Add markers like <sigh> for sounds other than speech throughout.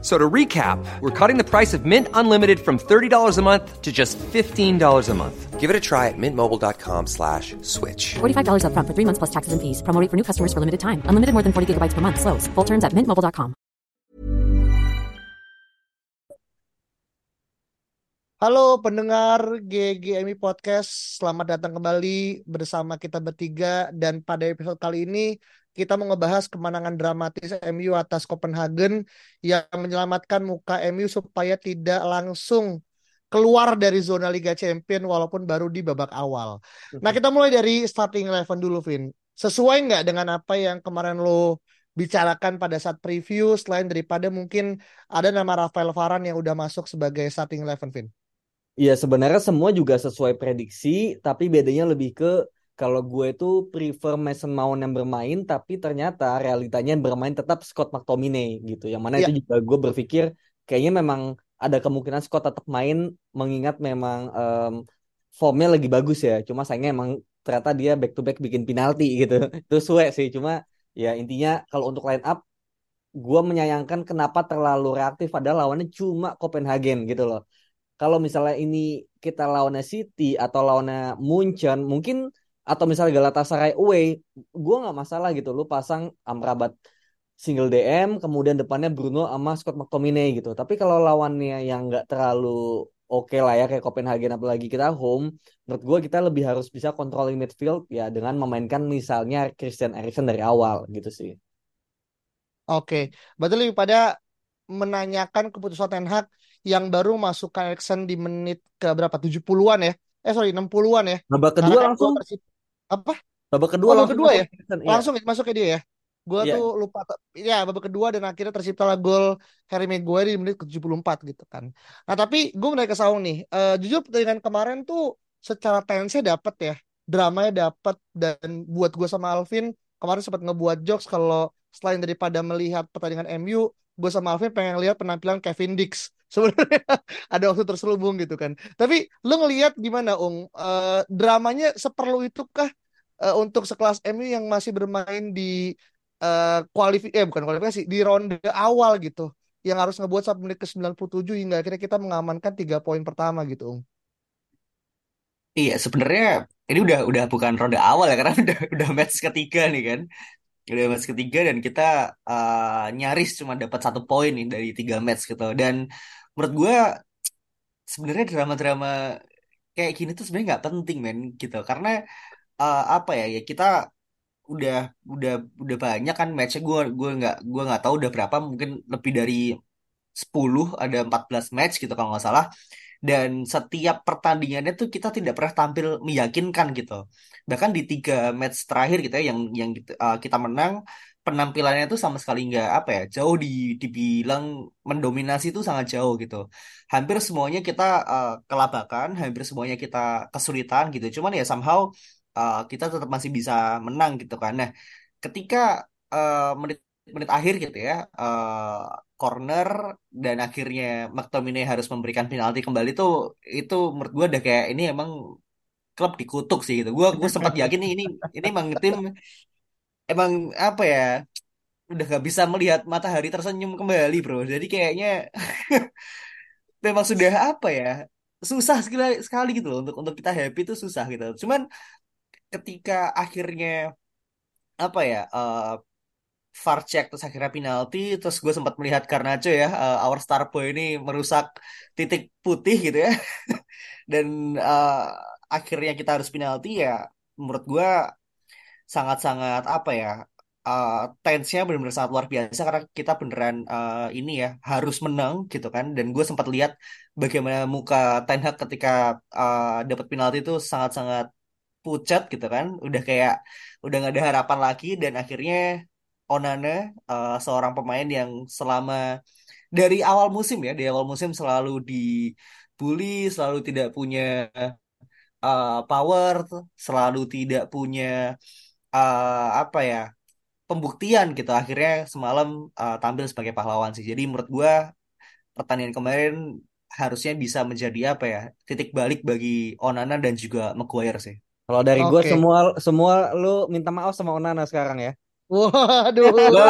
So to recap, we're cutting the price of Mint Unlimited from $30 a month to just $15 a month. Give it a try at mintmobile.com slash switch. $45 upfront for three months plus taxes and fees. Promo rate for new customers for limited time. Unlimited more than 40 gigabytes per month. Slows. Full terms at mintmobile.com. Halo pendengar GGMI Podcast, selamat datang kembali bersama kita bertiga dan pada episode kali ini kita mau ngebahas kemenangan dramatis MU atas Copenhagen yang menyelamatkan muka MU supaya tidak langsung keluar dari zona Liga Champion walaupun baru di babak awal. Nah kita mulai dari starting eleven dulu, Vin. Sesuai nggak dengan apa yang kemarin lo bicarakan pada saat preview selain daripada mungkin ada nama Rafael Varane yang udah masuk sebagai starting eleven, Vin? Iya sebenarnya semua juga sesuai prediksi, tapi bedanya lebih ke kalau gue itu prefer Mason Mount yang bermain tapi ternyata realitanya yang bermain tetap Scott McTominay gitu. Yang mana yeah. itu juga gue berpikir kayaknya memang ada kemungkinan Scott tetap main mengingat memang um, formnya lagi bagus ya. Cuma sayangnya emang ternyata dia back to back bikin penalti gitu. <laughs> Itu suwe sih. Cuma ya intinya kalau untuk line up gue menyayangkan kenapa terlalu reaktif pada lawannya cuma Copenhagen gitu loh. Kalau misalnya ini kita lawannya City atau lawannya Munchen mungkin atau misalnya Galatasaray away gue nggak masalah gitu. Lu pasang Amrabat single DM kemudian depannya Bruno sama Scott McTominay gitu. Tapi kalau lawannya yang nggak terlalu oke okay lah ya kayak Copenhagen apalagi kita home menurut gue kita lebih harus bisa controlling midfield ya dengan memainkan misalnya Christian Eriksen dari awal gitu sih. Oke okay. berarti lebih pada menanyakan keputusan Ten Hag yang baru masukkan Eriksen di menit ke berapa? 70-an ya? Eh sorry 60-an ya? Babak kedua langsung apa? Babak kedua oh, babak kedua ya? iya. langsung masuk ke dia ya? Gue yeah. tuh lupa ya babak kedua dan akhirnya terciptalah gol Harry Maguire di menit ke-74 gitu kan. Nah tapi gue mulai ke Saung nih. Uh, jujur pertandingan kemarin tuh secara tensinya dapet ya dramanya dapet dan buat gue sama Alvin kemarin sempat ngebuat jokes kalau selain daripada melihat pertandingan MU gue sama Alvin pengen lihat penampilan Kevin Dix <laughs> sebenarnya ada waktu terselubung gitu kan. Tapi lu ngelihat gimana, Ung? Uh, dramanya seperlu itu kah uh, untuk sekelas MU yang masih bermain di uh, kualifikasi eh bukan kualifikasi di ronde awal gitu yang harus ngebuat sampai menit ke-97 hingga akhirnya kita mengamankan tiga poin pertama gitu, Ung. Iya, sebenarnya ini udah udah bukan ronde awal ya karena <laughs> udah udah match ketiga nih kan. Udah match ketiga dan kita uh, nyaris cuma dapat satu poin nih dari tiga match gitu. Dan menurut gue sebenarnya drama-drama kayak gini tuh sebenarnya nggak penting men gitu. Karena uh, apa ya ya kita udah udah udah banyak kan matchnya. Gue gue nggak gue nggak tahu udah berapa mungkin lebih dari 10 ada 14 match gitu kalau nggak salah dan setiap pertandingannya tuh kita tidak pernah tampil meyakinkan gitu. Bahkan di tiga match terakhir gitu ya yang yang uh, kita menang penampilannya itu sama sekali nggak apa ya jauh di dibilang mendominasi itu sangat jauh gitu. Hampir semuanya kita uh, kelabakan hampir semuanya kita kesulitan gitu. Cuman ya somehow uh, kita tetap masih bisa menang gitu kan. Nah ketika uh, menit menit akhir gitu ya uh, corner dan akhirnya McTominay harus memberikan penalti kembali tuh itu menurut gue udah kayak ini emang klub dikutuk sih gitu. Gue gue <laughs> sempat yakin ini ini emang tim emang apa ya udah gak bisa melihat matahari tersenyum kembali bro. Jadi kayaknya <laughs> memang sudah apa ya susah sekali sekali gitu loh untuk untuk kita happy itu susah gitu. Cuman ketika akhirnya apa ya uh, far check terus akhirnya penalti terus gue sempat melihat Garnacho ya uh, our star boy ini merusak titik putih gitu ya. <laughs> Dan uh, akhirnya kita harus penalti ya menurut gue sangat-sangat apa ya uh, tense-nya benar-benar sangat luar biasa karena kita beneran uh, ini ya harus menang gitu kan. Dan gue sempat lihat bagaimana muka Ten Hag ketika uh, dapat penalti itu sangat-sangat pucat gitu kan. Udah kayak udah nggak ada harapan lagi dan akhirnya Onana uh, seorang pemain yang selama dari awal musim ya dari awal musim selalu dibully selalu tidak punya uh, power selalu tidak punya uh, apa ya pembuktian gitu akhirnya semalam uh, tampil sebagai pahlawan sih. Jadi menurut gue pertandingan kemarin harusnya bisa menjadi apa ya titik balik bagi Onana dan juga Maguire sih. Kalau dari gue Oke. semua semua lu minta maaf sama Onana sekarang ya. Waduh. Gua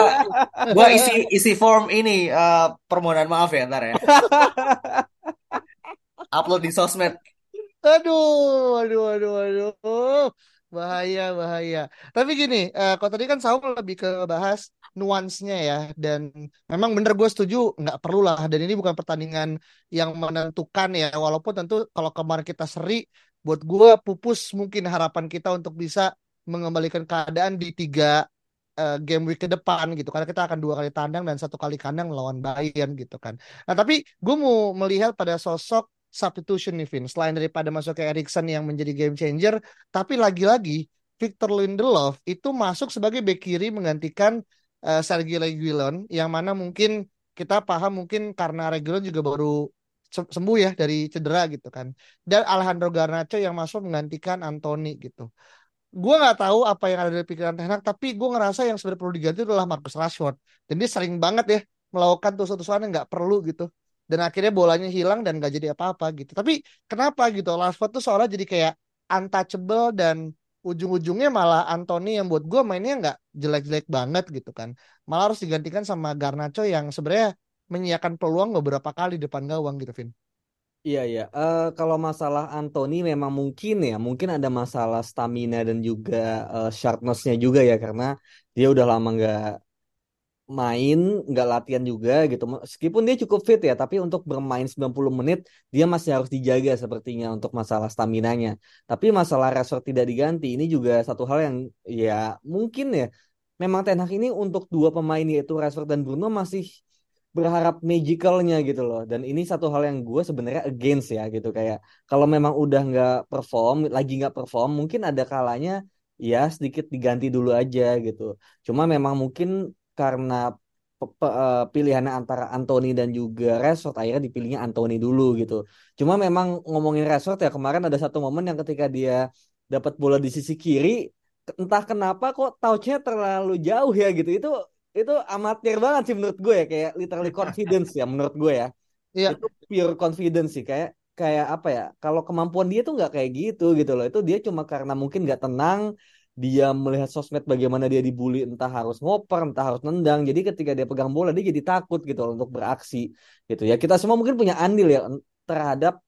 gua <laughs> isi isi form ini uh, permohonan maaf ya ntar ya. Upload di sosmed. Aduh, aduh, aduh, aduh. Bahaya, bahaya. Tapi gini, eh, kalau tadi kan Saul lebih ke bahas nuansnya ya. Dan memang bener gue setuju, nggak perlu lah. Dan ini bukan pertandingan yang menentukan ya. Walaupun tentu kalau kemarin kita seri, buat gue pupus mungkin harapan kita untuk bisa mengembalikan keadaan di tiga eh, game week ke depan gitu. Karena kita akan dua kali tandang dan satu kali kandang lawan Bayern gitu kan. Nah tapi gue mau melihat pada sosok substitution nih Vin. Selain daripada masuk ke Erikson yang menjadi game changer, tapi lagi-lagi Victor Lindelof itu masuk sebagai bek kiri menggantikan uh, Sergei Reguilon yang mana mungkin kita paham mungkin karena Reguilon juga baru sembuh ya dari cedera gitu kan. Dan Alejandro Garnacho yang masuk menggantikan Anthony gitu. Gue nggak tahu apa yang ada di pikiran Ten Hag, tapi gue ngerasa yang sebenarnya perlu diganti adalah Marcus Rashford. Dan dia sering banget ya melakukan tusuk-tusukan yang nggak perlu gitu dan akhirnya bolanya hilang dan gak jadi apa-apa gitu. Tapi kenapa gitu? Rashford tuh seolah jadi kayak untouchable dan ujung-ujungnya malah Anthony yang buat gue mainnya nggak jelek-jelek banget gitu kan. Malah harus digantikan sama Garnacho yang sebenarnya menyiapkan peluang beberapa kali depan gawang gitu, Vin. Iya iya. Uh, kalau masalah Anthony memang mungkin ya, mungkin ada masalah stamina dan juga uh, sharpness-nya juga ya karena dia udah lama nggak main nggak latihan juga gitu meskipun dia cukup fit ya tapi untuk bermain 90 menit dia masih harus dijaga sepertinya untuk masalah stamina nya tapi masalah Rashford tidak diganti ini juga satu hal yang ya mungkin ya memang Ten Hag ini untuk dua pemain yaitu Rashford dan Bruno masih berharap magicalnya gitu loh dan ini satu hal yang gue sebenarnya against ya gitu kayak kalau memang udah nggak perform lagi nggak perform mungkin ada kalanya ya sedikit diganti dulu aja gitu cuma memang mungkin karena uh, pilihannya antara Anthony dan juga Rashford akhirnya dipilihnya Anthony dulu gitu. Cuma memang ngomongin Rashford ya kemarin ada satu momen yang ketika dia dapat bola di sisi kiri entah kenapa kok touchnya terlalu jauh ya gitu. Itu itu amatir banget sih menurut gue ya kayak literally confidence ya menurut gue ya. Iya. Itu pure confidence sih kayak kayak apa ya? Kalau kemampuan dia tuh nggak kayak gitu gitu loh. Itu dia cuma karena mungkin nggak tenang dia melihat sosmed bagaimana dia dibully entah harus ngoper entah harus nendang jadi ketika dia pegang bola dia jadi takut gitu loh, untuk beraksi gitu ya kita semua mungkin punya andil ya terhadap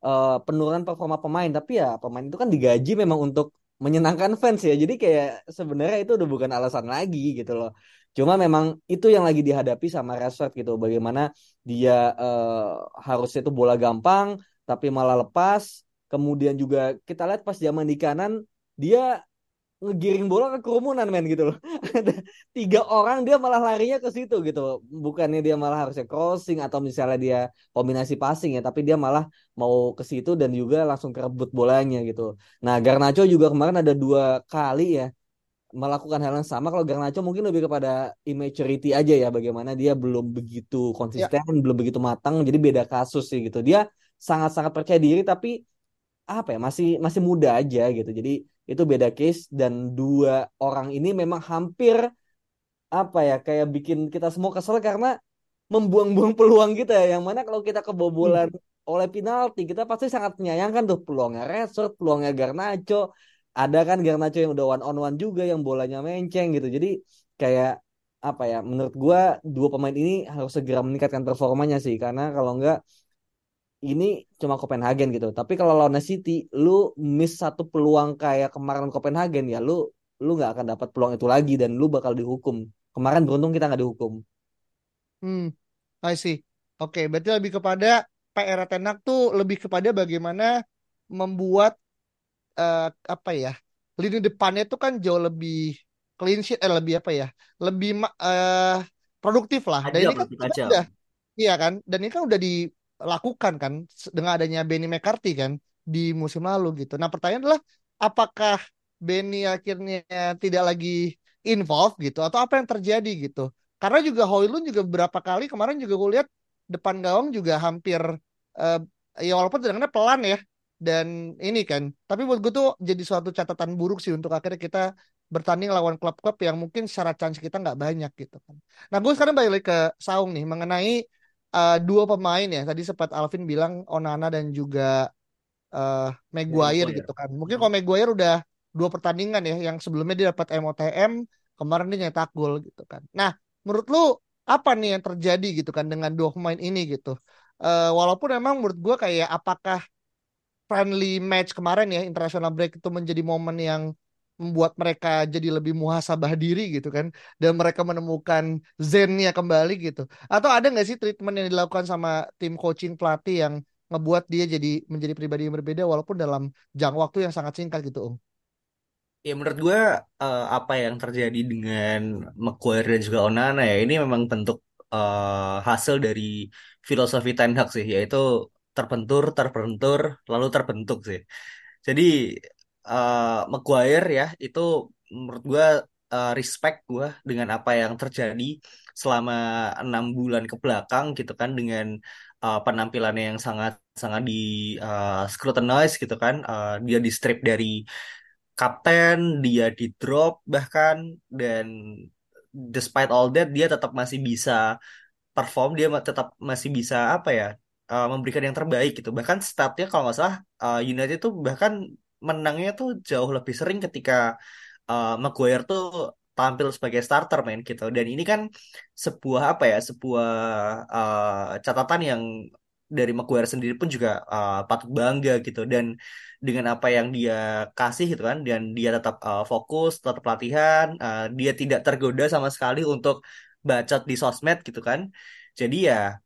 uh, penurunan performa pemain tapi ya pemain itu kan digaji memang untuk menyenangkan fans ya jadi kayak sebenarnya itu udah bukan alasan lagi gitu loh cuma memang itu yang lagi dihadapi sama Rashford gitu bagaimana dia uh, harusnya itu bola gampang tapi malah lepas kemudian juga kita lihat pas zaman di kanan dia ngegiring bola ke kerumunan men gitu loh. <laughs> Tiga orang dia malah larinya ke situ gitu. Bukannya dia malah harusnya crossing atau misalnya dia kombinasi passing ya, tapi dia malah mau ke situ dan juga langsung kerebut bolanya gitu. Nah, Garnacho juga kemarin ada dua kali ya melakukan hal yang sama kalau Garnacho mungkin lebih kepada immaturity aja ya bagaimana dia belum begitu konsisten, ya. belum begitu matang jadi beda kasus sih gitu. Dia sangat-sangat percaya diri tapi apa ya masih masih muda aja gitu. Jadi itu beda case dan dua orang ini memang hampir apa ya kayak bikin kita semua kesel karena membuang-buang <laughs> peluang kita ya yang mana kalau kita kebobolan hmm. oleh penalti kita pasti sangat menyayangkan tuh peluangnya Resort, peluangnya Garnacho ada kan Garnacho yang udah one on one juga yang bolanya menceng gitu jadi kayak apa ya menurut gua dua pemain ini harus segera meningkatkan performanya sih karena kalau enggak ini cuma Copenhagen gitu. Tapi kalau lawan City, lu miss satu peluang kayak kemarin Copenhagen ya, lu lu nggak akan dapat peluang itu lagi dan lu bakal dihukum. Kemarin beruntung kita nggak dihukum. Hmm, I see. Oke, okay, berarti lebih kepada PR Tenak tuh lebih kepada bagaimana membuat uh, apa ya lini depannya tuh kan jauh lebih clean sheet, eh lebih apa ya, lebih uh, produktif lah. Dan ini kan udah, iya kan, dan ini kan udah di lakukan kan dengan adanya Benny McCarthy kan di musim lalu gitu. Nah pertanyaan adalah apakah Benny akhirnya tidak lagi involved gitu atau apa yang terjadi gitu? Karena juga Hoylun juga beberapa kali kemarin juga gue lihat depan gawang juga hampir uh, ya walaupun tendangannya pelan ya dan ini kan tapi buat gue tuh jadi suatu catatan buruk sih untuk akhirnya kita bertanding lawan klub-klub yang mungkin secara chance kita nggak banyak gitu kan. Nah gue sekarang balik ke Saung nih mengenai uh, dua pemain ya. Tadi sempat Alvin bilang Onana dan juga uh, Maguire ya, gitu kan. Mungkin kalau Maguire udah dua pertandingan ya yang sebelumnya dia dapat MOTM, kemarin dia nyetak gol gitu kan. Nah, menurut lu apa nih yang terjadi gitu kan dengan dua pemain ini gitu? Uh, walaupun emang menurut gue kayak apakah friendly match kemarin ya international break itu menjadi momen yang membuat mereka jadi lebih muhasabah diri gitu kan. Dan mereka menemukan zennya kembali gitu. Atau ada nggak sih treatment yang dilakukan sama tim coaching pelatih yang ngebuat dia jadi menjadi pribadi yang berbeda walaupun dalam jangka waktu yang sangat singkat gitu om? Ya menurut gue uh, apa yang terjadi dengan McQuarrie dan juga Onana ya ini memang bentuk uh, hasil dari filosofi Ten Hag sih yaitu terbentur, terbentur, lalu terbentuk sih. Jadi uh, Maguire ya itu menurut gue uh, respect gue dengan apa yang terjadi selama enam bulan ke belakang gitu kan dengan uh, penampilannya yang sangat sangat di uh, scrutinize gitu kan uh, dia di strip dari kapten dia di drop bahkan dan despite all that dia tetap masih bisa perform dia tetap masih bisa apa ya uh, memberikan yang terbaik gitu. Bahkan statnya kalau nggak salah uh, United itu bahkan menangnya tuh jauh lebih sering ketika uh, Maguire tuh tampil sebagai starter main gitu. Dan ini kan sebuah apa ya sebuah uh, catatan yang dari Maguire sendiri pun juga uh, patut bangga gitu. Dan dengan apa yang dia kasih gitu kan dan dia tetap uh, fokus tetap pelatihan uh, dia tidak tergoda sama sekali untuk bacot di sosmed gitu kan. Jadi ya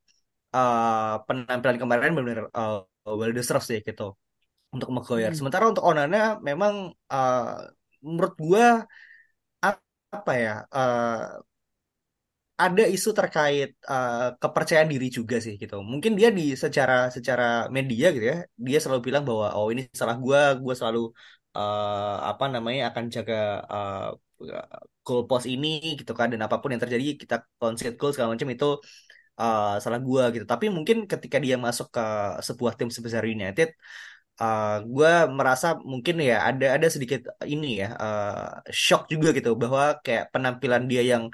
uh, penampilan kemarin benar-benar uh, well deserved sih gitu untuk Maguire. Hmm. Sementara untuk Onana memang uh, menurut gue apa ya uh, ada isu terkait uh, kepercayaan diri juga sih gitu. Mungkin dia di secara secara media gitu ya, dia selalu bilang bahwa oh ini salah gue, gue selalu uh, apa namanya akan jaga uh, goal post ini gitu kan dan apa pun yang terjadi kita concede goal segala macam itu uh, salah gue gitu. Tapi mungkin ketika dia masuk ke sebuah tim sebesar United uh, eh, gue merasa mungkin ya ada ada sedikit ini ya uh, shock juga gitu bahwa kayak penampilan dia yang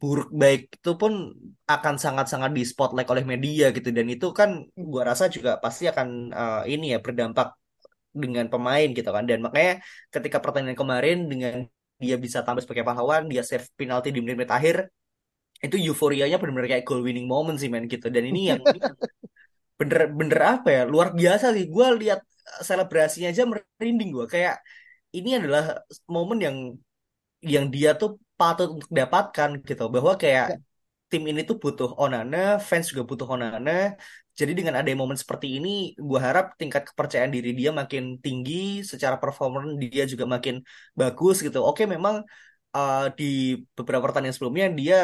buruk baik itu pun akan sangat-sangat di spotlight oleh media gitu dan itu kan gue rasa juga pasti akan uh, ini ya berdampak dengan pemain gitu kan dan makanya ketika pertandingan kemarin dengan dia bisa tampil sebagai pahlawan dia save penalti di menit-menit akhir itu euforianya benar-benar kayak goal winning moment sih men gitu. Dan ini yang <laughs> bener-bener apa ya luar biasa sih. Gue lihat eh, selebrasinya aja merinding gue kayak ini adalah momen yang yang dia tuh patut untuk dapatkan gitu. Bahwa kayak ya. tim ini tuh butuh Onana fans juga butuh Onana. Jadi dengan ada momen seperti ini gue harap tingkat kepercayaan diri dia makin tinggi secara performa dia juga makin bagus gitu. Oke memang uh, di beberapa pertandingan sebelumnya dia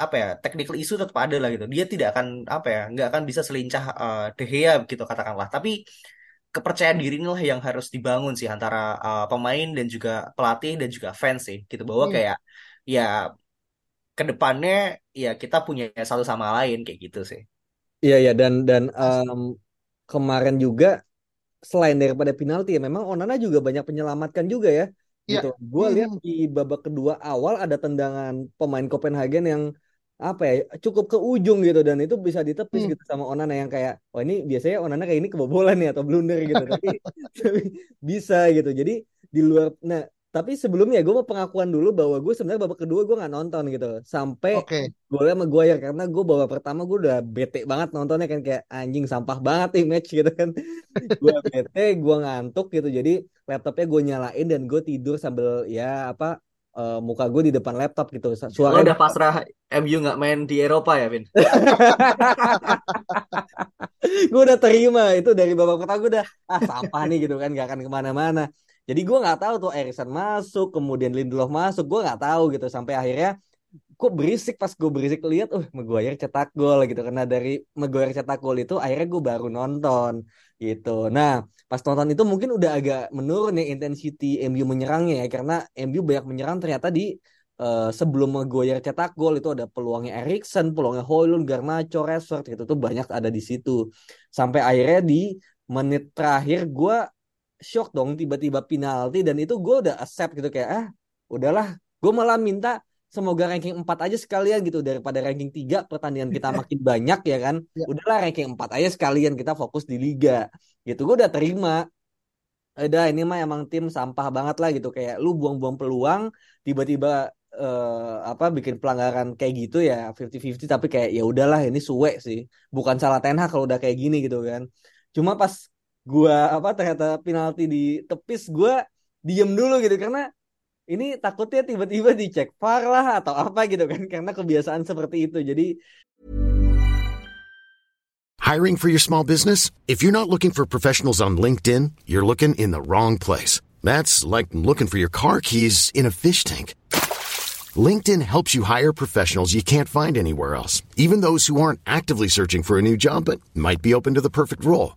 apa ya technical issue tetap ada lah gitu. Dia tidak akan apa ya nggak akan bisa selincah uh, De Gea gitu katakanlah. Tapi kepercayaan diri inilah yang harus dibangun sih antara uh, pemain dan juga pelatih dan juga fans sih gitu. Bahwa hmm. kayak ya ke depannya ya kita punya satu sama lain kayak gitu sih. Iya ya dan dan um, kemarin juga selain daripada penalti ya memang Onana juga banyak menyelamatkan juga ya Iya. gitu. Gue lihat hmm. di babak kedua awal ada tendangan pemain Copenhagen yang apa ya cukup ke ujung gitu dan itu bisa ditepis hmm. gitu sama Onana yang kayak oh ini biasanya Onana kayak ini kebobolan nih atau blunder gitu tapi, <laughs> tapi bisa gitu jadi di luar nah tapi sebelumnya gue mau pengakuan dulu bahwa gue sebenarnya babak kedua gue nggak nonton gitu. Sampai okay. golnya sama gue ya karena gue babak pertama gue udah bete banget nontonnya kan kayak anjing sampah banget nih match gitu kan. <laughs> Gue bete gue ngantuk gitu. Jadi laptopnya gue nyalain dan gue tidur sambil ya apa uh, muka gue di depan laptop gitu. Suara udah pasrah MU nggak main di Eropa ya Vin? <laughs> Gue udah terima itu dari babak pertama gue udah ah sampah nih gitu kan gak akan ke mana-mana jadi gue nggak tahu tuh Erikson masuk, kemudian Lindelof masuk, gue nggak tahu gitu sampai akhirnya kok berisik pas gue berisik lihat, uh Maguire cetak gol gitu karena dari Maguire cetak gol itu akhirnya gue baru nonton gitu. Nah pas nonton itu mungkin udah agak menurun ya intensity MU menyerangnya ya karena MU banyak menyerang ternyata di uh, sebelum Maguire cetak gol itu ada peluangnya Erikson, peluangnya Hoylund, Garnacho, Rashford gitu tuh banyak ada di situ. Sampai akhirnya di menit terakhir gue shock dong tiba-tiba penalti dan itu gue udah accept gitu kayak ah udahlah gue malah minta semoga ranking 4 aja sekalian gitu. Daripada ranking 3 pertandingan kita <laughs> makin banyak ya kan? Ya. udahlah ranking 4 aja sekalian kita fokus di liga. Gitu gue udah terima. Udah ini mah emang tim sampah banget lah gitu. Kayak lu buang-buang peluang tiba-tiba uh, apa bikin pelanggaran kayak gitu ya 50-50 tapi kayak ya udahlah ini suwe sih. Bukan salah Ten Hag kalau udah kayak gini gitu kan. Cuma pas gua apa ternyata penalti di tepis gua diem dulu gitu karena ini takutnya tiba-tiba dicek VAR lah atau apa gitu kan karena kebiasaan seperti itu. Jadi Hiring for your small business? If you're not looking for professionals on LinkedIn, you're looking in the wrong place. That's like looking for your car keys in a fish tank. LinkedIn helps you hire professionals you can't find anywhere else, even those who aren't actively searching for a new job but might be open to the perfect role.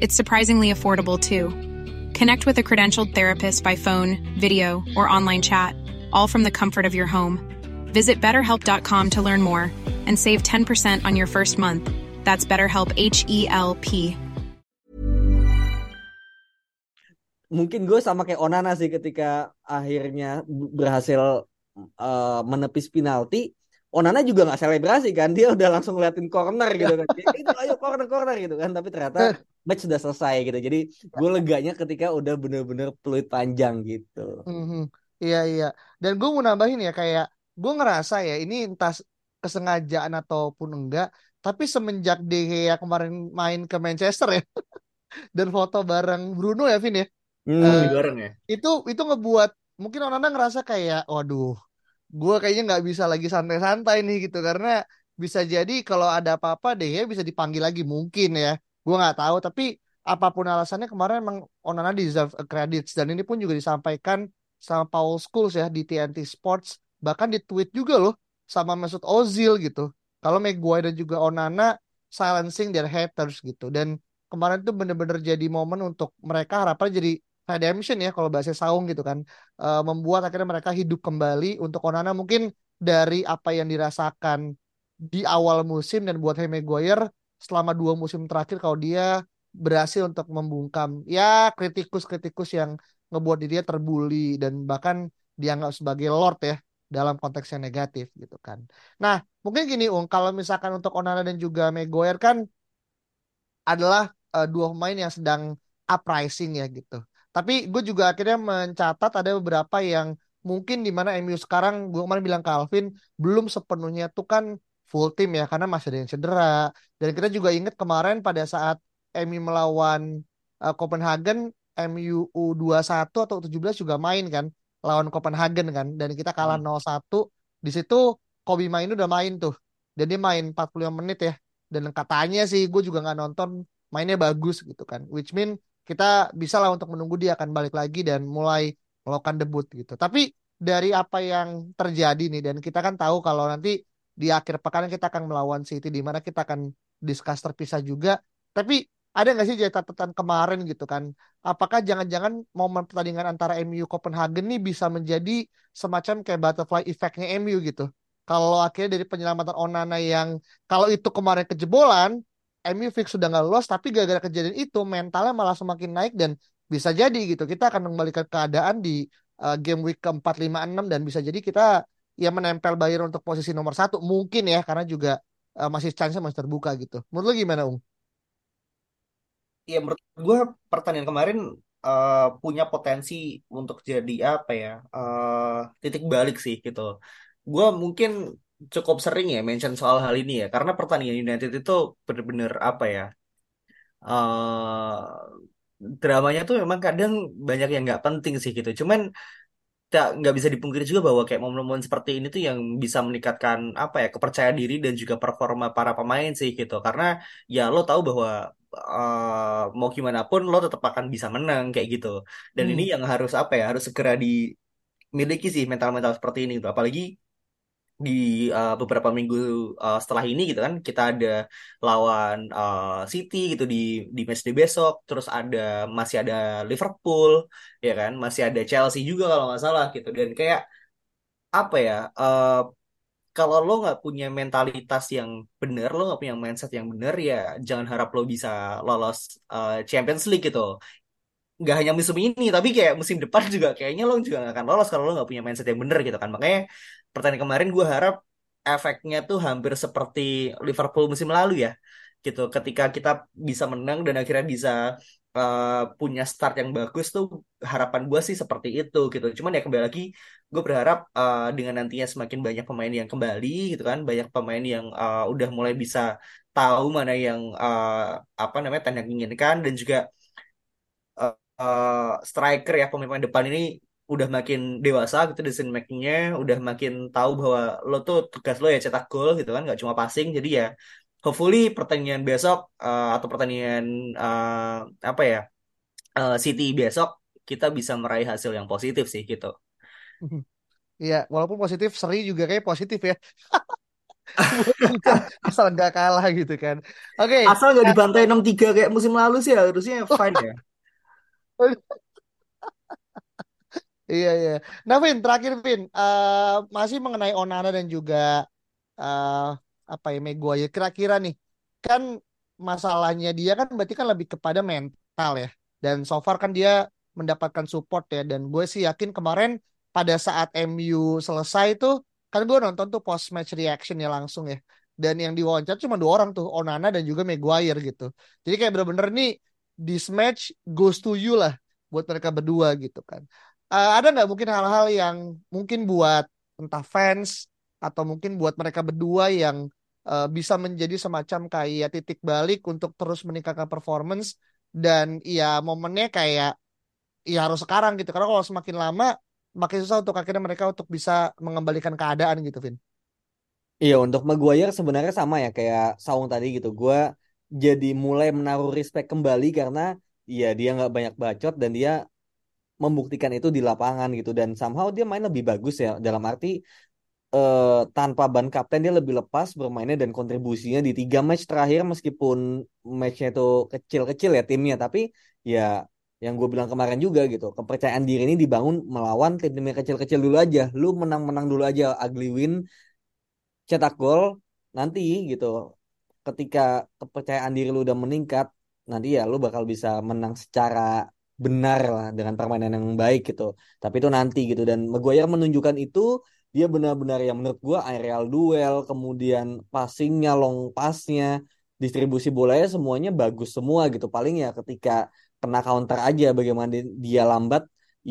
It's surprisingly affordable too. Connect with a credentialed therapist by phone, video, or online chat all from the comfort of your home. Visit betterhelp.com to learn more and save 10% on your first month. That's BetterHelp H E L P. Mungkin gue sama kayak Onana sih ketika akhirnya berhasil uh, menepis penalti. Onana juga nggak selebrasi kan, dia udah langsung ngeliatin corner gitu kan. <laughs> itu ayo corner corner gitu kan, tapi ternyata match sudah selesai gitu. Jadi gue <laughs> leganya ketika udah bener-bener peluit panjang gitu. Mm -hmm. Iya iya. Dan gue mau nambahin ya kayak gue ngerasa ya ini entah kesengajaan ataupun enggak, tapi semenjak De Gea kemarin main ke Manchester ya <laughs> dan foto bareng Bruno ya Vin ya. Hmm, uh, bareng ya. Itu itu ngebuat mungkin orang-orang ngerasa kayak waduh, gue kayaknya nggak bisa lagi santai-santai nih gitu. Karena bisa jadi kalau ada apa-apa De Gea bisa dipanggil lagi mungkin ya. Gue nggak tahu tapi apa pun alasannya kemarin emang Onana deserve a credits dan ini pun juga disampaikan sama Paul Scholes ya di TNT Sports. Bahkan di tweet juga loh sama Mesut Ozil gitu. Kalau Maguire dan juga Onana silencing their haters gitu. Dan kemarin tuh bener-bener jadi momen untuk mereka harapan jadi redemption ya kalau bahasa saung gitu kan e, membuat akhirnya mereka hidup kembali untuk Onana mungkin dari apa yang dirasakan di awal musim dan buat Harry Maguire selama dua musim terakhir kalau dia berhasil untuk membungkam ya kritikus-kritikus yang ngebuat dirinya terbuli dan bahkan dianggap sebagai lord ya dalam konteks yang negatif gitu kan. Nah, mungkin gini Ung, kalau misalkan untuk Onana dan juga Maguire kan adalah uh, dua pemain yang sedang uprising ya gitu. Tapi gue juga akhirnya mencatat ada beberapa yang mungkin di mana MU sekarang gue kemarin bilang ke Alvin belum sepenuhnya tuh kan full tim ya karena masih ada yang cedera. Dan kita juga ingat kemarin pada saat MU melawan uh, Copenhagen MU U21 atau U17 juga main kan lawan Copenhagen kan dan kita kalah hmm. 0-1 di situ Kobe main udah main tuh dan dia main 45 menit ya. Dan katanya sih gue juga nggak nonton mainnya bagus gitu kan which mean kita bisa lah untuk menunggu dia akan balik lagi dan mulai melakukan debut gitu tapi dari apa yang terjadi nih dan kita kan tahu kalau nanti di akhir pekan kita akan melawan City di mana kita akan discuss terpisah juga tapi ada nggak sih catatan kemarin gitu kan? Apakah jangan-jangan momen pertandingan antara MU Copenhagen nih bisa menjadi semacam kayak butterfly effectnya MU gitu? Kalau akhirnya dari penyelamatan Onana yang kalau itu kemarin kejebolan, MU fix sudah nggak lolos, tapi gara-gara kejadian itu mentalnya malah semakin naik dan bisa jadi gitu. Kita akan mengembalikan keadaan di uh, game week keempat lima enam dan bisa jadi kita ya menempel Bayern untuk posisi nomor satu mungkin ya karena juga uh, masih chance masih terbuka gitu. Menurut lu gimana, Ung? ya menurut gue pertandingan kemarin uh, punya potensi untuk jadi apa ya uh, titik balik sih gitu. Gue mungkin cukup sering ya mention soal hal ini ya karena pertandingan United itu bener-bener apa ya uh, dramanya tuh memang kadang banyak yang nggak penting sih gitu. Cuman tak nggak bisa dipungkiri juga bahwa kayak momen-momen seperti ini tuh yang bisa meningkatkan apa ya kepercayaan diri dan juga performa para pemain sih gitu karena ya lo tahu bahwa uh, mau gimana pun lo tetap akan bisa menang kayak gitu dan hmm. ini yang harus apa ya harus segera dimiliki sih mental-mental seperti ini tuh apalagi di uh, beberapa minggu uh, setelah ini gitu kan kita ada lawan uh, City gitu di di matchday besok terus ada masih ada Liverpool ya kan masih ada Chelsea juga kalau nggak salah gitu. Dan kayak apa ya uh, kalau lo nggak punya mentalitas yang bener lo nggak punya mindset yang bener ya jangan harap lo bisa lolos uh, Champions League gitu nggak hanya musim ini tapi kayak musim depan juga kayaknya lo juga gak akan lolos kalau lo nggak punya mindset yang bener gitu kan. Makanya pertandingan kemarin gue harap efeknya tuh hampir seperti Liverpool musim lalu ya gitu. Ketika kita bisa menang dan akhirnya bisa uh, punya start yang bagus tuh harapan gue sih seperti itu gitu. Cuman ya kembali lagi gue berharap uh, dengan nantinya semakin banyak pemain yang kembali gitu kan banyak pemain yang uh, udah mulai bisa tahu mana yang uh, apa namanya tanda inginkan dan juga uh, striker ya pemain-pemain depan ini udah makin dewasa gitu decision makingnya udah makin tahu bahwa lo tuh tugas lo ya cetak gol gitu kan nggak cuma passing jadi ya hopefully pertandingan besok uh, atau pertandingan uh, apa ya uh, City besok kita bisa meraih hasil yang positif sih gitu. Iya, walaupun positif seri juga kayak positif ya. <laughs> asal nggak kalah gitu kan. Oke. Okay. Asal nggak dibantai 6-3 kayak musim lalu sih harusnya fine ya. Iya iya. Nah Vin, terakhir Vin, uh, masih mengenai Onana dan juga uh, apa ya Maguire. Kira-kira nih, kan masalahnya dia kan berarti kan lebih kepada mental ya. Dan so far kan dia mendapatkan support ya. Dan gue sih yakin kemarin pada saat MU selesai tuh, kan gue nonton tuh post match reaction ya langsung ya. Dan yang diwawancara cuma dua orang tuh, Onana dan juga Maguire gitu. Jadi kayak bener-bener nih this match goes to you lah buat mereka berdua gitu kan. Uh, ada nggak mungkin hal-hal yang mungkin buat entah fans atau mungkin buat mereka berdua yang uh, bisa menjadi semacam kayak titik balik untuk terus meningkatkan performance dan ya momennya kayak ya harus sekarang gitu karena kalau semakin lama makin susah untuk akhirnya mereka untuk bisa mengembalikan keadaan gitu Vin. Iya untuk Maguire sebenarnya sama ya kayak Saung tadi gitu. Gue jadi mulai menaruh respect kembali karena ya dia nggak banyak bacot dan dia membuktikan itu di lapangan gitu. Dan somehow dia main lebih bagus ya. Dalam arti eh, tanpa ban kapten dia lebih lepas bermainnya dan kontribusinya di tiga match terakhir meskipun matchnya itu kecil-kecil ya timnya. Tapi ya yang gue bilang kemarin juga gitu kepercayaan diri ini dibangun melawan tim-tim yang kecil-kecil dulu aja. Lu menang-menang dulu aja ugly win cetak gol nanti gitu ketika kepercayaan diri lu udah meningkat nanti ya lu bakal bisa menang secara benar lah dengan permainan yang baik gitu. Tapi itu nanti gitu. Dan Maguire menunjukkan itu dia benar-benar yang menurut gua aerial duel kemudian passingnya long passnya distribusi bolanya semuanya bagus semua gitu. Paling ya ketika kena counter aja bagaimana dia lambat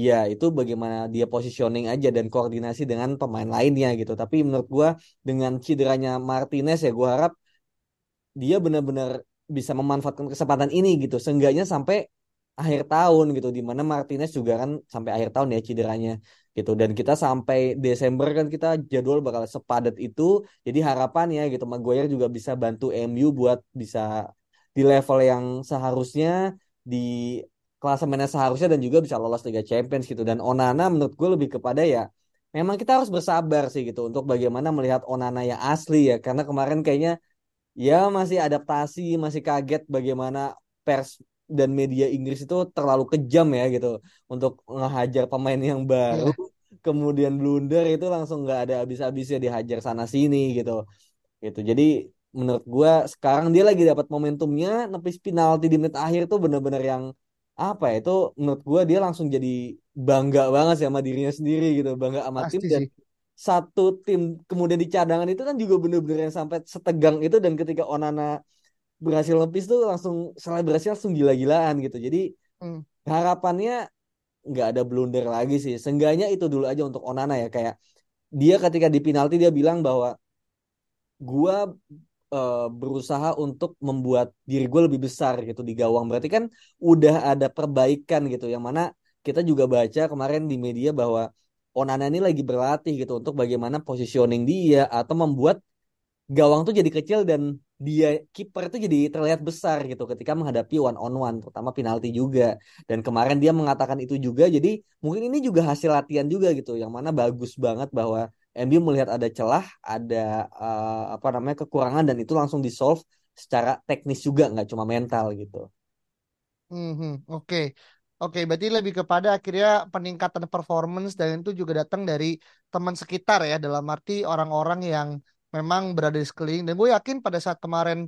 ya itu bagaimana dia positioning aja dan koordinasi dengan pemain lainnya gitu. Tapi menurut gua dengan cederanya Martinez ya gua harap dia benar-benar bisa memanfaatkan kesempatan ini gitu. Seenggaknya sampai akhir tahun gitu di mana Martinez juga kan sampai akhir tahun ya cederanya gitu. Dan kita sampai Desember kan kita jadwal bakal sepadat itu. Jadi harapan ya gitu Maguire juga bisa bantu MU buat bisa di level yang seharusnya di klasemennya seharusnya dan juga bisa lolos Liga Champions gitu. Dan Onana menurut gue lebih kepada ya memang kita harus bersabar sih gitu untuk bagaimana melihat Onana yang asli ya. Karena kemarin kayaknya ya masih adaptasi, masih kaget bagaimana pers dan media Inggris itu terlalu kejam ya gitu untuk ngehajar pemain yang baru. Yeah. Kemudian blunder itu langsung nggak ada habis-habisnya dihajar sana sini gitu. Gitu. Jadi menurut gue sekarang dia lagi dapat momentumnya nepis penalti di menit akhir tuh bener-bener yang apa ya itu menurut gue dia langsung jadi bangga banget sih sama dirinya sendiri gitu bangga sama tim dan satu tim kemudian di cadangan itu kan juga bener-bener yang sampai setegang itu dan ketika Onana berhasil lepis tuh langsung selebrasi langsung gila-gilaan gitu. Jadi hmm. harapannya nggak ada blunder lagi sih. Seenggaknya itu dulu aja untuk Onana ya. Kayak dia ketika di penalti dia bilang bahwa gua uh, berusaha untuk membuat diri gue lebih besar gitu di gawang. Berarti kan udah ada perbaikan gitu. Yang mana kita juga baca kemarin di media bahwa Onana ini lagi berlatih gitu untuk bagaimana positioning dia atau membuat gawang tuh jadi kecil dan dia kiper itu jadi terlihat besar gitu ketika menghadapi one on one terutama penalti juga dan kemarin dia mengatakan itu juga jadi mungkin ini juga hasil latihan juga gitu yang mana bagus banget bahwa MU melihat ada celah, ada uh, apa namanya kekurangan dan itu langsung di solve secara teknis juga nggak cuma mental gitu. Hmm, oke. Okay. Oke, berarti lebih kepada akhirnya peningkatan performance dan itu juga datang dari teman sekitar ya, dalam arti orang-orang yang memang berada di sekeliling. Dan gue yakin pada saat kemarin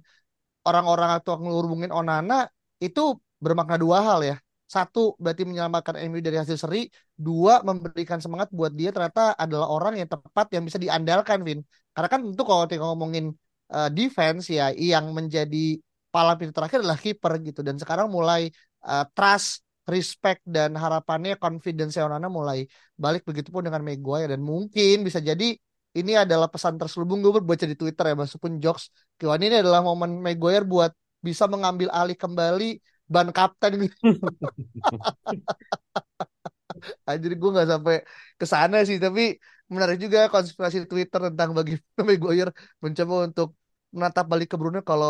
orang-orang atau ngelurungin Onana itu bermakna dua hal ya. Satu, berarti menyelamatkan MU dari hasil seri. Dua, memberikan semangat buat dia ternyata adalah orang yang tepat yang bisa diandalkan, Vin. Karena kan tentu kalau kita ngomongin uh, defense ya, yang menjadi palang pintu terakhir adalah kiper gitu. Dan sekarang mulai uh, trust respect dan harapannya confidence Onana mulai balik begitupun dengan Maguire dan mungkin bisa jadi ini adalah pesan terselubung gue baca di Twitter ya meskipun jokes kawan ini adalah momen Maguire buat bisa mengambil alih kembali ban kapten. <laughs> Anjir gue nggak sampai ke sana sih tapi menarik juga konspirasi Twitter tentang bagi <laughs> Maguire mencoba untuk menatap balik ke Bruno kalau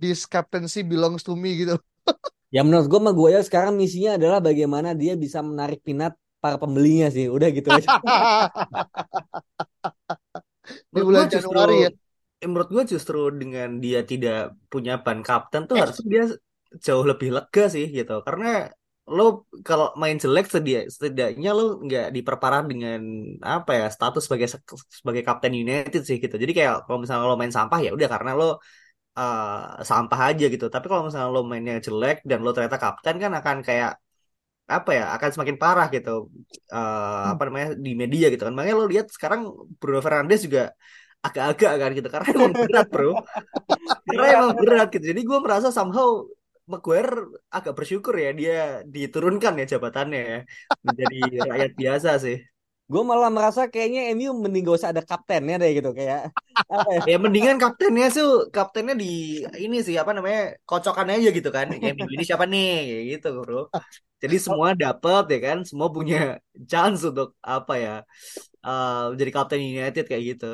this captaincy belongs to me gitu. <laughs> Ya menurut gue Maguire sekarang misinya adalah bagaimana dia bisa menarik minat para pembelinya sih. Udah gitu aja. <laughs> Di bulan Januari ya. Eh, menurut gue justru dengan dia tidak punya ban kapten tuh harusnya dia jauh lebih lega sih gitu. Karena lo kalau main jelek sedia, setidaknya lo nggak diperparah dengan apa ya status sebagai sebagai kapten United sih gitu. Jadi kayak kalau misalnya lo main sampah ya udah karena lo uh, sampah aja gitu. Tapi kalau misalnya lo mainnya jelek dan lo ternyata kapten kan akan kayak apa ya akan semakin parah gitu. Uh, apa namanya di media gitu kan. Makanya lo lihat sekarang Bruno Fernandes juga agak-agak kan gitu. Karena emang berat bro. Karena emang berat gitu. Jadi gue merasa somehow Maguire agak bersyukur ya dia diturunkan ya jabatannya ya. Menjadi rakyat biasa sih gue malah merasa kayaknya MU mending gak usah ada kaptennya deh gitu. Kayak apa ya? <laughs> ya mendingan kaptennya tuh kaptennya di ini sih apa namanya kocokan aja gitu kan. Minggu ini siapa nih? Kayak gitu bro. Jadi semua dapet ya kan? Semua punya chance untuk apa ya uh, jadi kapten United kayak gitu.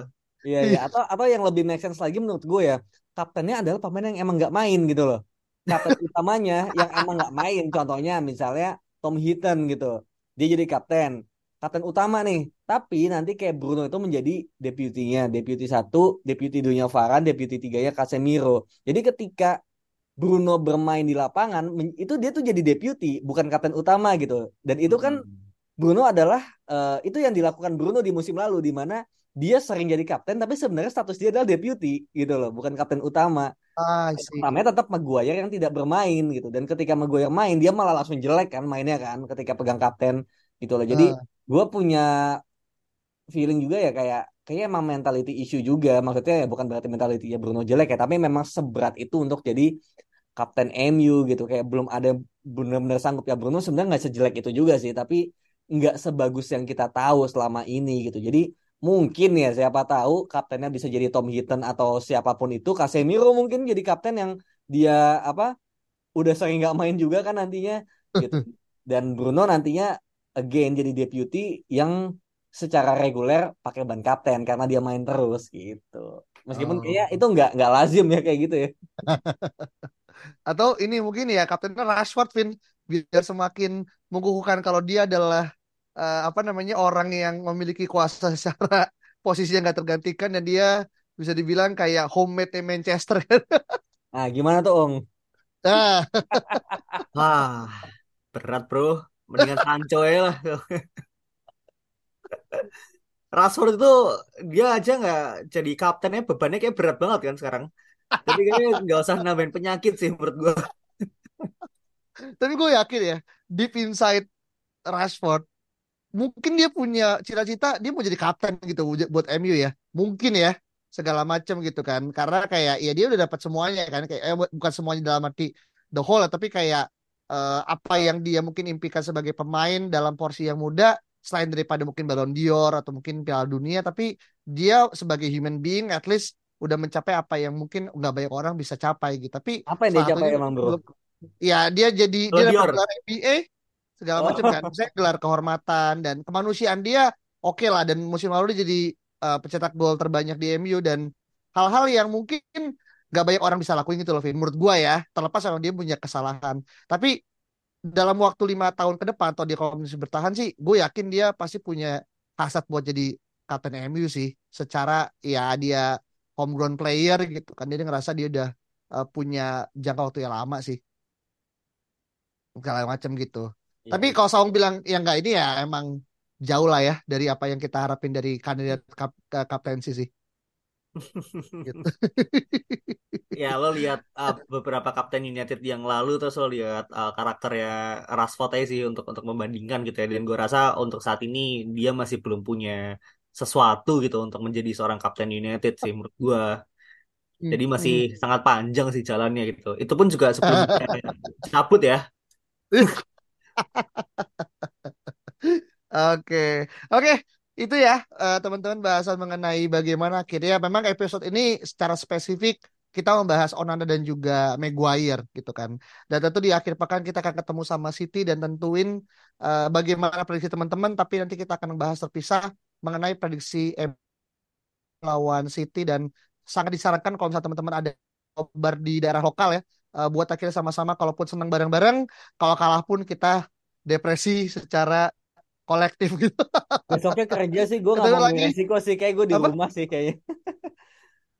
Iya iya. Atau atau yang lebih make sense lagi menurut gue ya kaptennya adalah pemain yang emang nggak main gitu loh. Kapten utamanya yang emang nggak main. Contohnya misalnya Tom Hinton gitu. Dia jadi kapten kapten utama nih. Tapi nanti kayak Bruno itu menjadi deputinya, deputi satu, deputi dunia Varan, deputi tiganya Casemiro. Jadi ketika Bruno bermain di lapangan, itu dia tuh jadi deputi, bukan kapten utama gitu. Dan itu kan hmm. Bruno adalah uh, itu yang dilakukan Bruno di musim lalu, di mana dia sering jadi kapten, tapi sebenarnya status dia adalah deputi gitu loh, bukan kapten utama. Ah, utamanya tetap Maguire yang tidak bermain gitu. Dan ketika Maguire main, dia malah langsung jelek kan mainnya kan, ketika pegang kapten gitu loh. Jadi uh gue punya feeling juga ya kayak kayak emang mentality issue juga. Maksudnya ya bukan berarti mentality ya Bruno jelek ya tapi memang seberat itu untuk jadi kapten MU gitu. Kayak belum ada benar-benar sanggup. Ya Bruno sebenarnya nggak sejelek itu juga sih tapi nggak sebagus yang kita tahu selama ini gitu. Jadi mungkin ya siapa tahu kaptennya bisa jadi Tom Hinton atau siapa pun itu. Casemiro mungkin jadi kapten yang dia apa udah sering nggak main juga kan nantinya gitu. <laughs> Dan Bruno nantinya again jadi deputy yang secara reguler pakai ban kapten karena dia main terus gitu. Meskipun oh. kayaknya itu nggak nggak lazim ya kayak gitu ya. <laughs> Atau ini mungkin ya kaptennya Rashford Vin biar semakin mengukuhkan kalau dia adalah uh, apa namanya orang yang memiliki kuasa <laughs> secara posisi yang nggak tergantikan dan dia bisa dibilang kayak homemade Manchester kan. Nah, gimana tuh, Ong? Ah. <laughs> Wah, berat, Bro mendingan Sancho ya lah. <laughs> Rashford itu dia aja nggak jadi kaptennya bebannya kayak berat banget kan sekarang. Tapi kayaknya nggak usah nambahin penyakit sih menurut gue tapi gue yakin ya deep inside Rashford mungkin dia punya cita-cita dia mau jadi kapten gitu buat MU ya. Mungkin ya segala macam gitu kan. Karena kayak ya dia udah dapat semuanya kan. Kayak eh, bukan semuanya dalam arti the whole tapi kayak uh, apa yang dia mungkin impikan sebagai pemain dalam porsi yang muda selain daripada mungkin Ballon d'Or atau mungkin Piala Dunia tapi dia sebagai human being at least udah mencapai apa yang mungkin nggak banyak orang bisa capai gitu. Tapi apa yang dia capai emang bro? ya dia jadi Ballon dia dapat gelar NBA segala oh. macam kan. Saya gelar kehormatan dan kemanusiaan dia oke okay lah. Dan musim lalu dia jadi uh, pencetak gol terbanyak di MU dan hal-hal yang mungkin nggak banyak orang bisa lakuin gitu loh Vin menurut gue ya terlepas sama dia punya kesalahan tapi dalam waktu lima tahun ke depan atau dia kalau bisa bertahan sih gue yakin dia pasti punya hasrat buat jadi kapten MU sih. Secara ya dia homegrown player gitu kan. Dia ngerasa dia udah uh, punya jangka waktu yang lama sih. Segala macam gitu. Ya. Tapi kalau Saung bilang yang enggak ini ya emang jauh lah ya dari apa yang kita harapin dari kandidat kap kaptensi sih gitu. ya lo lihat uh, beberapa kapten United yang lalu terus lo lihat uh, karakternya Rashford aja sih untuk untuk membandingkan gitu ya. Dan gue rasa untuk saat ini dia masih belum punya sesuatu gitu untuk menjadi seorang kapten United sih menurut gue jadi hmm, masih hmm. sangat panjang sih jalannya gitu. Itu pun juga sebelum <laughs> cabut ya. <laughs> Oke, oke, itu ya uh, teman-teman bahasan mengenai bagaimana akhirnya memang episode ini secara spesifik kita membahas Onana dan juga Maguire gitu kan. Dan tentu di akhir pekan kita akan ketemu sama City dan tentuin uh, bagaimana prediksi teman-teman tapi nanti kita akan membahas terpisah mengenai prediksi M lawan City dan sangat disarankan kalau misalnya teman-teman ada kabar di daerah lokal ya uh, buat akhirnya sama-sama kalaupun senang bareng-bareng kalau kalah pun kita depresi secara kolektif gitu. Besoknya kerja sih gue gak mau lagi. resiko sih kayak gue di Apa? rumah sih kayaknya.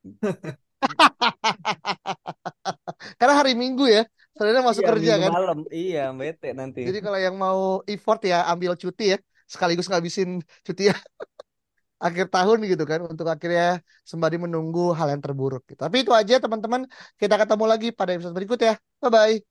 <laughs> Karena hari Minggu ya, sebenarnya masuk iya, kerja kan. Malam, iya bete nanti. Jadi kalau yang mau effort ya ambil cuti ya, sekaligus ngabisin cuti ya <laughs> akhir tahun gitu kan untuk akhirnya sembari menunggu hal yang terburuk. Gitu. Tapi itu aja teman-teman, kita ketemu lagi pada episode berikut ya. Bye bye.